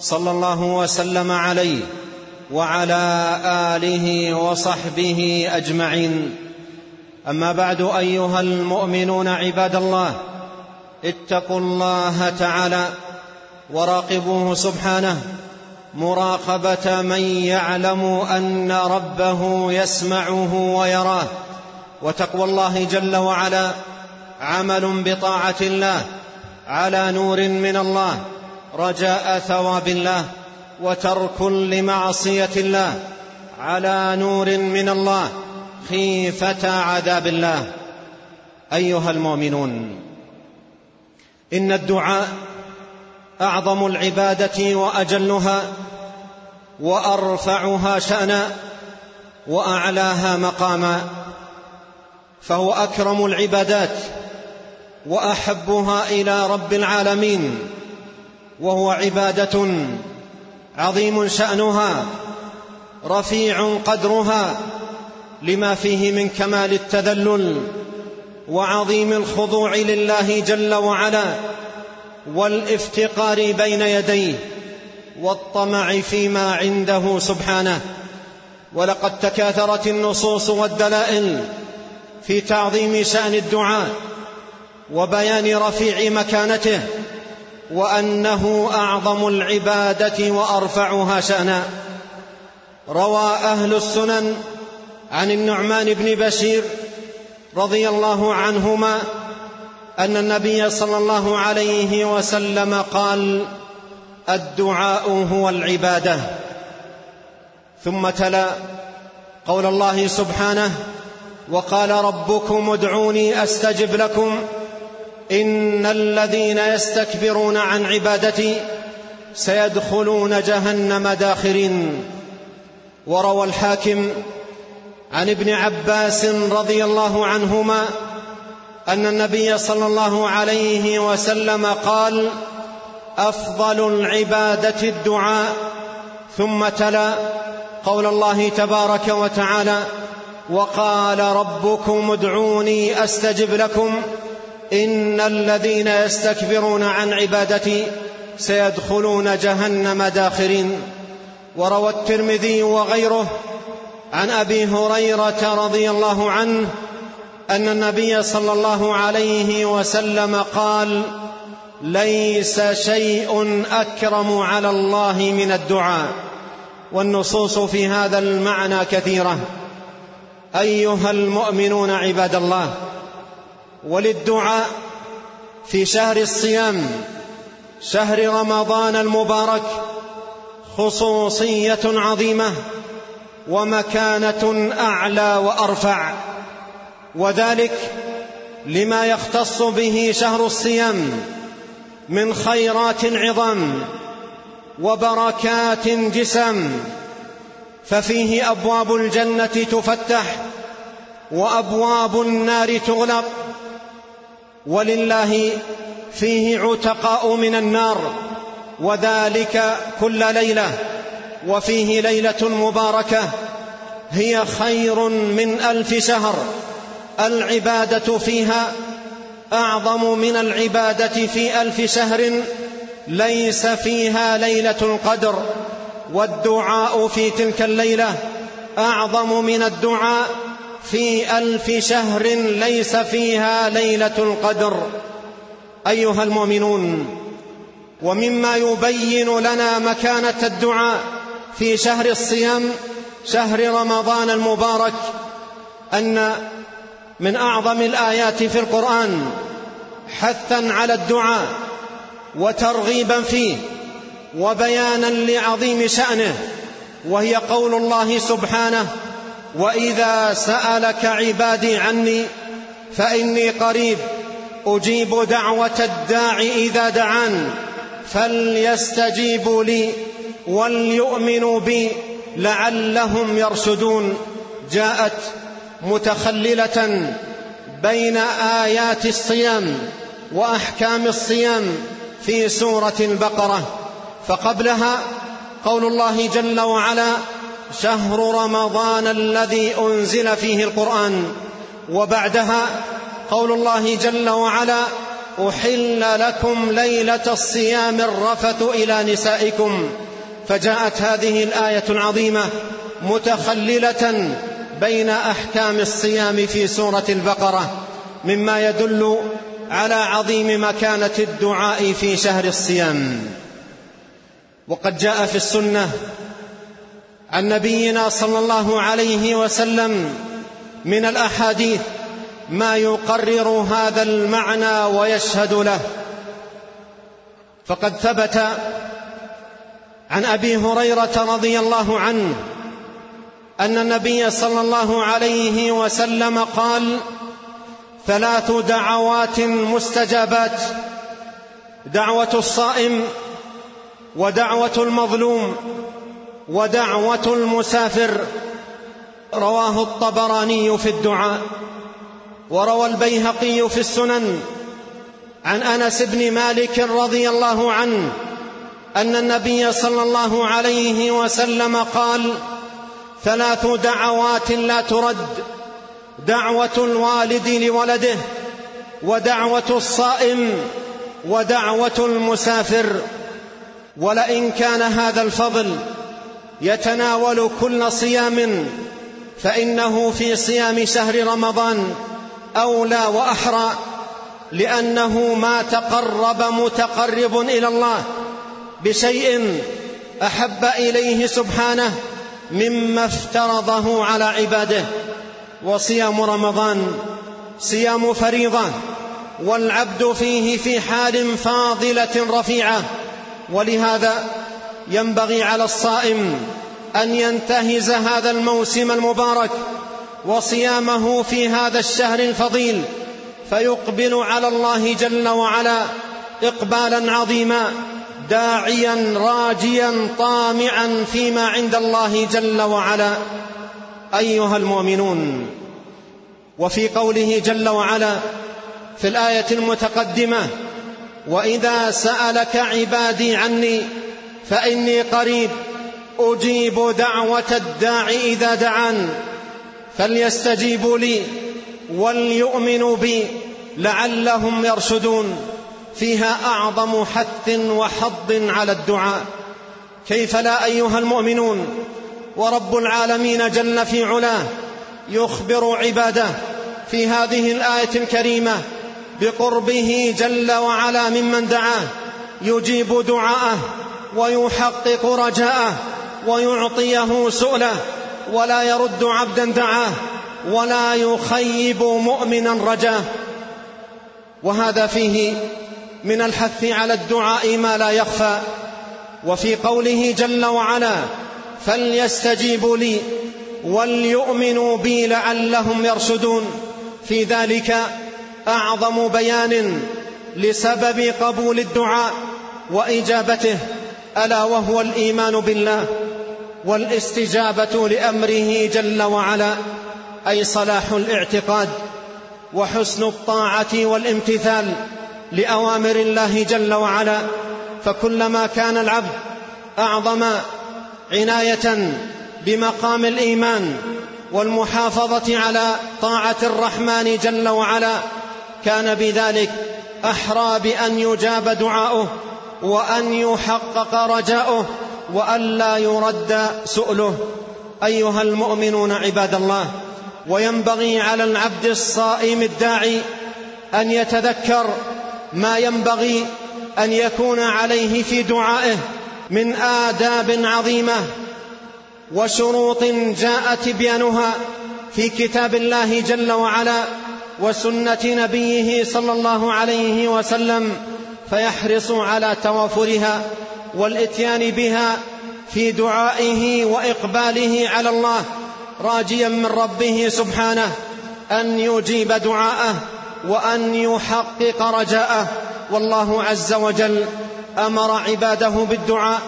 صلى الله وسلم عليه وعلى آله وصحبه أجمعين. أما بعد أيها المؤمنون عباد الله اتقوا الله تعالى وراقبوه سبحانه مراقبة من يعلم أن ربه يسمعه ويراه. وتقوى الله جل وعلا عمل بطاعة الله على نور من الله. رجاء ثواب الله وترك لمعصية الله على نور من الله خيفة عذاب الله. أيها المؤمنون إن الدعاء أعظم العبادة وأجلها وأرفعها شأنا وأعلاها مقاما فهو أكرم العبادات وأحبها إلى رب العالمين. وهو عبادة عظيم شأنها رفيع قدرها لما فيه من كمال التذلل وعظيم الخضوع لله جل وعلا والافتقار بين يديه والطمع فيما عنده سبحانه. ولقد تكاثرت النصوص والدلائل في تعظيم شأن الدعاء وبيان رفيع مكانته وأنه أعظم العبادة وأرفعها شأنا. روى أهل السنن عن النعمان بن بشير رضي الله عنهما أن النبي صلى الله عليه وسلم قال الدعاء هو العبادة. ثم تلا قول الله سبحانه وقال ربكم ادعوني أستجب لكم إن الذين يستكبرون عن عبادتي سيدخلون جهنم داخرين. وروى الحاكم عن ابن عباس رضي الله عنهما أن النبي صلى الله عليه وسلم قال أفضل العبادة الدعاء. ثم تلا قول الله تبارك وتعالى وقال ربكم ادعوني أستجب لكم. إن الذين يستكبرون عن عبادتي سيدخلون جهنم داخرين. وروى الترمذي وغيره عن أبي هريرة رضي الله عنه أن النبي صلى الله عليه وسلم قال ليس شيء أكرم على الله من الدعاء. والنصوص في هذا المعنى كثيرة. أيها المؤمنون عباد الله وللدعاء في شهر الصيام شهر رمضان المبارك خصوصية عظيمة ومكانة أعلى وأرفع. وذلك لما يختص به شهر الصيام من خيرات عظام وبركات جسام. ففيه أبواب الجنة تفتح وأبواب النار تغلق. ولله فيه عتقاء من النار وذلك كل ليلة وفيه ليلة مباركة هي خير من ألف شهر العبادة فيها أعظم من العبادة في ألف شهر ليس فيها ليلة القدر والدعاء في تلك الليلة أعظم من الدعاء في ألف شهر ليس فيها ليلة القدر. أيها المؤمنون ومما يبين لنا مكانة الدعاء في شهر الصيام شهر رمضان المبارك أن من أعظم الآيات في القرآن حثا على الدعاء وترغيبا فيه وبيانا لعظيم شأنه وهي قول الله سبحانه وإذا سألك عبادي عني فإني قريب أجيب دعوة الداع إذا دعان فليستجيبوا لي وليؤمنوا بي لعلهم يرشدون. جاءت متخللة بين آيات الصيام وأحكام الصيام في سورة البقرة فقبلها قول الله جل وعلا شهر رمضان الذي أنزل فيه القرآن. وبعدها قول الله جل وعلا احل لكم ليله الصيام الرفث إلى نسائكم. فجاءت هذه الآية العظيمة متخللة بين أحكام الصيام في سورة البقرة مما يدل على عظيم مكانة الدعاء في شهر الصيام. وقد جاء في السنة عن نبينا صلى الله عليه وسلم من الأحاديث ما يقرر هذا المعنى ويشهد له. فقد ثبت عن أبي هريرة رضي الله عنه أن النبي صلى الله عليه وسلم قال ثلاث دعوات مستجابات دعوة الصائم ودعوة المظلوم ودعوة المسافر. رواه الطبراني في الدعاء. وروى البيهقي في السنن. عن أنس بن مالك رضي الله عنه أن النبي صلى الله عليه وسلم قال ثلاث دعوات لا ترد. دعوة الوالد لولده ودعوة الصائم ودعوة المسافر. ولئن كان هذا الفضل يتناول كل صيام فإنه في صيام شهر رمضان أولى وأحرى لأنه ما تقرب متقرب إلى الله بشيء أحب إليه سبحانه مما افترضه على عباده. وصيام رمضان صيام فريضة والعبد فيه في حال فاضلة رفيعة. ولهذا ينبغي على الصائم أن ينتهز هذا الموسم المبارك وصيامه في هذا الشهر الفضيل فيقبل على الله جل وعلا اقبالا عظيما داعيا راجيا طامعا فيما عند الله جل وعلا. أيها المؤمنون وفي قوله جل وعلا في الآية المتقدمة وإذا سألك عبادي عني فإني قريب أجيب دعوة الداع إذا دعان. فليستجيبوا لي وليؤمنوا بي لعلهم يرشدون. فيها أعظم حث وحض على الدعاء. كيف لا أيها المؤمنون؟ ورب العالمين جل في علاه يخبر عباده في هذه الآية الكريمة بقربه جل وعلا ممن دعاه. يجيب دعاءه ويحقق رجاءه ويعطيه سؤله ولا يرد عبدا دعاه ولا يخيب مؤمنا رجاه. وهذا فيه من الحث على الدعاء ما لا يخفى. وفي قوله جل وعلا فليستجيبوا لي وليؤمنوا بي لعلهم يرشدون. في ذلك أعظم بيان لسبب قبول الدعاء وإجابته. ألا وهو الإيمان بالله والاستجابة لأمره جل وعلا أي صلاح الاعتقاد وحسن الطاعة والامتثال لأوامر الله جل وعلا. فكلما كان العبد أعظم عناية بمقام الإيمان والمحافظة على طاعة الرحمن جل وعلا كان بذلك أحرى بأن يجاب دعاؤه. وأن يحقق رجاؤه والا يرد سؤله. أيها المؤمنون عباد الله وينبغي على العبد الصائم الداعي أن يتذكر ما ينبغي أن يكون عليه في دعائه من آداب عظيمة وشروط جاء تبيانها في كتاب الله جل وعلا وسنة نبيه صلى الله عليه وسلم. فيحرص على توافرها والاتيان بها في دعائه وإقباله على الله راجيا من ربه سبحانه أن يجيب دعاءه وأن يحقق رجاءه. والله عز وجل أمر عباده بالدعاء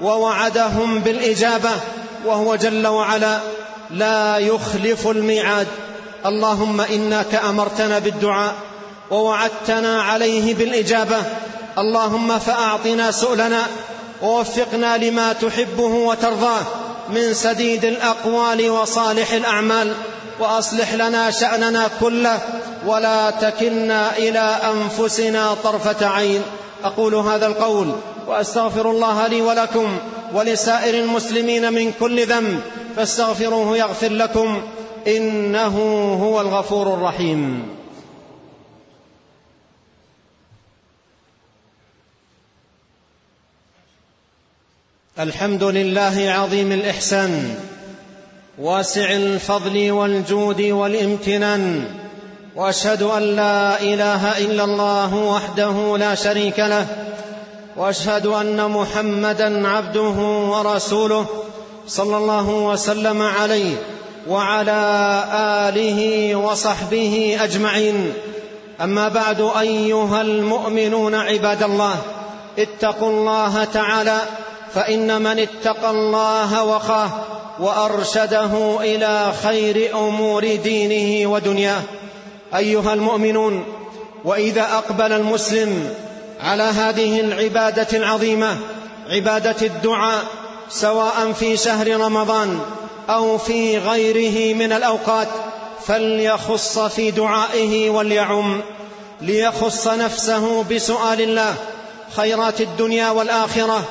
ووعدهم بالإجابة وهو جل وعلا لا يخلف الميعاد. اللهم انك امرتنا بالدعاء ووعدتنا عليه بالإجابة. اللهم فأعطنا سؤلنا ووفقنا لما تحبه وترضاه من سديد الأقوال وصالح الأعمال. وأصلح لنا شأننا كله ولا تكلنا إلى أنفسنا طرفة عين. أقول هذا القول وأستغفر الله لي ولكم ولسائر المسلمين من كل ذنب. فاستغفروه يغفر لكم. إنه هو الغفور الرحيم. الحمد لله عظيم الإحسان واسع الفضل والجود والامتنان وأشهد أن لا إله إلا الله وحده لا شريك له وأشهد أن محمدا عبده ورسوله صلى الله وسلم عليه وعلى آله وصحبه أجمعين. أما بعد أيها المؤمنون عباد الله اتقوا الله تعالى فإن من اتقى الله وقاه وأرشده إلى خير أمور دينه ودنياه. أيها المؤمنون وإذا أقبل المسلم على هذه العبادة العظيمة عبادة الدعاء سواء في شهر رمضان أو في غيره من الأوقات فليخص في دعائه وليعم ليخص نفسه بسؤال الله خيرات الدنيا والآخرة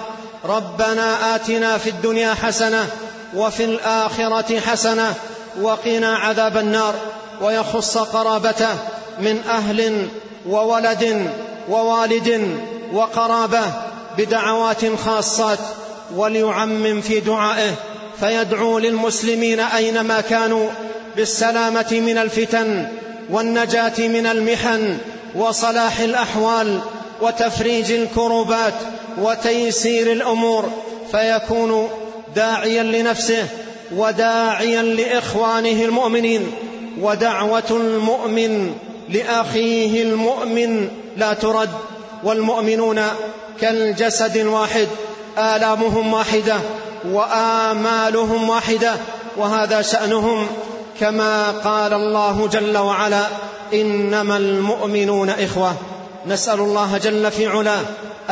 ربنا آتنا في الدنيا حسنة وفي الآخرة حسنة وقنا عذاب النار ويخص قرابته من أهل وولد ووالد وقرابة بدعوات خاصات وليعمم في دعائه فيدعو للمسلمين أينما كانوا بالسلامة من الفتن والنجاة من المحن وصلاح الأحوال وتفريج الكروبات وتيسير الأمور فيكون داعيا لنفسه وداعيا لإخوانه المؤمنين ودعوة المؤمن لأخيه المؤمن لا ترد والمؤمنون كالجسد الواحد آلامهم واحدة وآمالهم واحدة وهذا شأنهم. كما قال الله جل وعلا إنما المؤمنون إخوة. نسأل الله جل في علاه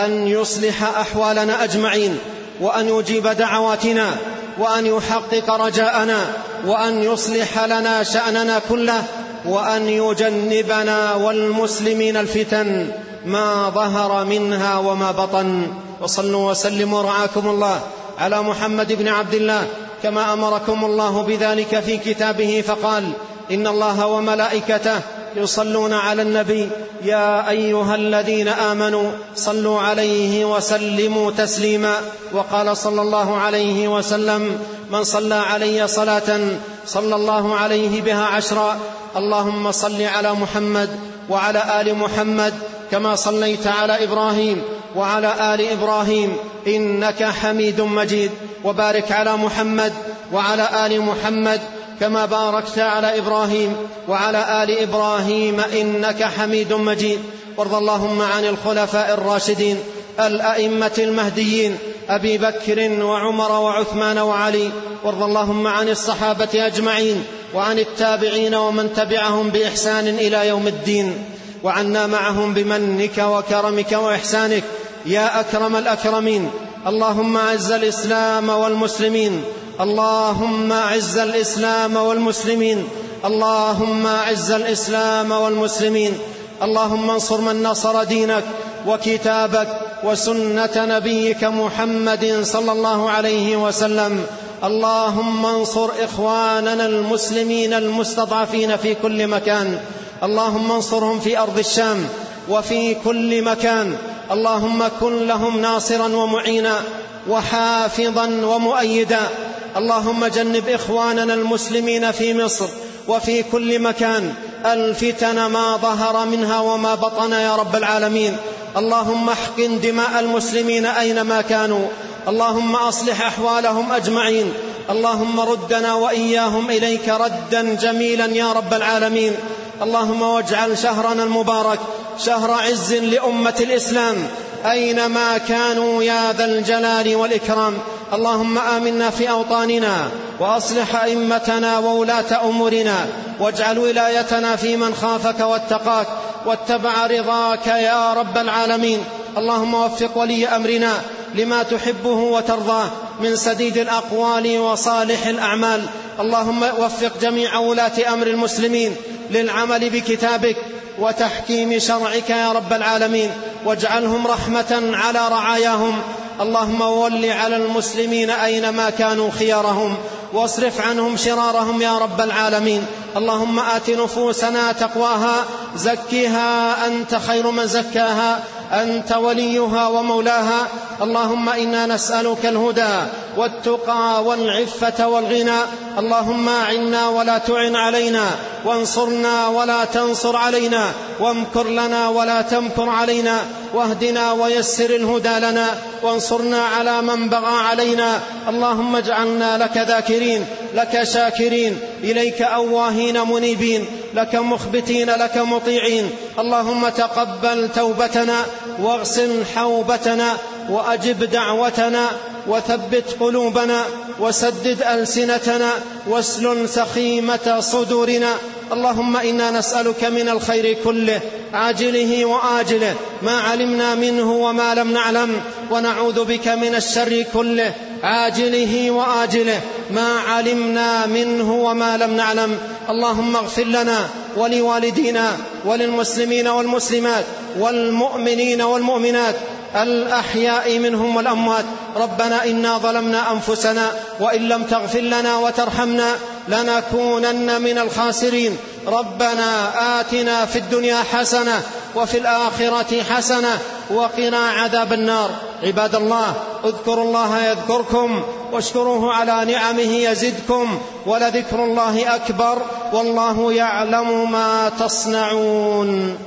أن يصلح أحوالنا أجمعين وأن يجيب دعواتنا وأن يحقق رجاءنا وأن يصلح لنا شأننا كله وأن يجنبنا والمسلمين الفتن ما ظهر منها وما بطن. وصلوا وسلموا رعاكم الله على محمد بن عبد الله كما أمركم الله بذلك في كتابه فقال إن الله وملائكته يصلون على النبي يا أيها الذين آمنوا صلوا عليه وسلموا تسليما. وقال صلى الله عليه وسلم من صلى علي صلاة صلى الله عليه بها عشرا. اللهم صل على محمد وعلى آل محمد كما صليت على إبراهيم وعلى آل إبراهيم إنك حميد مجيد. وبارك على محمد وعلى آل محمد كما باركت على إبراهيم وعلى آل إبراهيم إنك حميد مجيد. وارض اللهم عن الخلفاء الراشدين الأئمة المهديين أبي بكر وعمر وعثمان وعلي. وارض اللهم عن الصحابة أجمعين وعن التابعين ومن تبعهم بإحسان إلى يوم الدين. وعنا معهم بمنك وكرمك وإحسانك. يا أكرم الأكرمين اللهم أعز الإسلام والمسلمين. اللهم اعز الاسلام والمسلمين اللهم اعز الاسلام والمسلمين. اللهم انصر من نصر دينك وكتابك وسنة نبيك محمد صلى الله عليه وسلم. اللهم انصر إخواننا المسلمين المستضعفين في كل مكان. اللهم انصرهم في أرض الشام وفي كل مكان. اللهم كن لهم ناصرا ومعينا وحافظا ومؤيدا. اللهم جنب إخواننا المسلمين في مصر وفي كل مكان. الفتن ما ظهر منها وما بطن يا رب العالمين. اللهم احقن دماء المسلمين أينما كانوا. اللهم أصلح أحوالهم أجمعين. اللهم ردنا وإياهم إليك ردا جميلا يا رب العالمين. اللهم واجعل شهرنا المبارك شهر عز لأمة الإسلام. أينما كانوا يا ذا الجلال والإكرام. اللهم آمنا في أوطاننا وأصلح أئمتنا وولاة أمورنا واجعل ولايتنا في من خافك واتقاك واتبع رضاك يا رب العالمين. اللهم وفق ولي أمرنا لما تحبه وترضاه من سديد الأقوال وصالح الأعمال. اللهم وفق جميع ولاة أمر المسلمين للعمل بكتابك وتحكيم شرعك يا رب العالمين. واجعلهم رحمة على رعاياهم اللهم ول على المسلمين أينما كانوا خيارهم واصرف عنهم شرارهم يا رب العالمين. اللهم آت نفوسنا تقواها زكها أنت خير من زكاها أنت وليها ومولاها. اللهم إنا نسألك الهدى والتقى والعفة والغنى. اللهم أعنا ولا تعن علينا وانصرنا ولا تنصر علينا وامكر لنا ولا تمكر علينا واهدنا ويسر الهدى لنا وانصرنا على من بغى علينا. اللهم اجعلنا لك ذاكرين لك شاكرين إليك أواهين منيبين لك مخبتين لك مطيعين. اللهم تقبل توبتنا واغسل حوبتنا وأجب دعوتنا. وثبت قلوبنا وسدد ألسنتنا واسلل سخيمة صدورنا. اللهم إنا نسألك من الخير كله عاجله وآجله ما علمنا منه وما لم نعلم ونعوذ بك من الشر كله عاجله وآجله ما علمنا منه وما لم نعلم. اللهم اغفر لنا ولوالدينا وللمسلمين والمسلمات والمؤمنين والمؤمنات الأحياء منهم والأموات. ربنا إنا ظلمنا أنفسنا وإن لم تغفر لنا وترحمنا لنكونن من الخاسرين. ربنا آتنا في الدنيا حسنة وفي الآخرة حسنة وقنا عذاب النار. عباد الله اذكروا الله يذكركم واشكروه على نعمه يزدكم ولذكر الله أكبر والله يعلم ما تصنعون.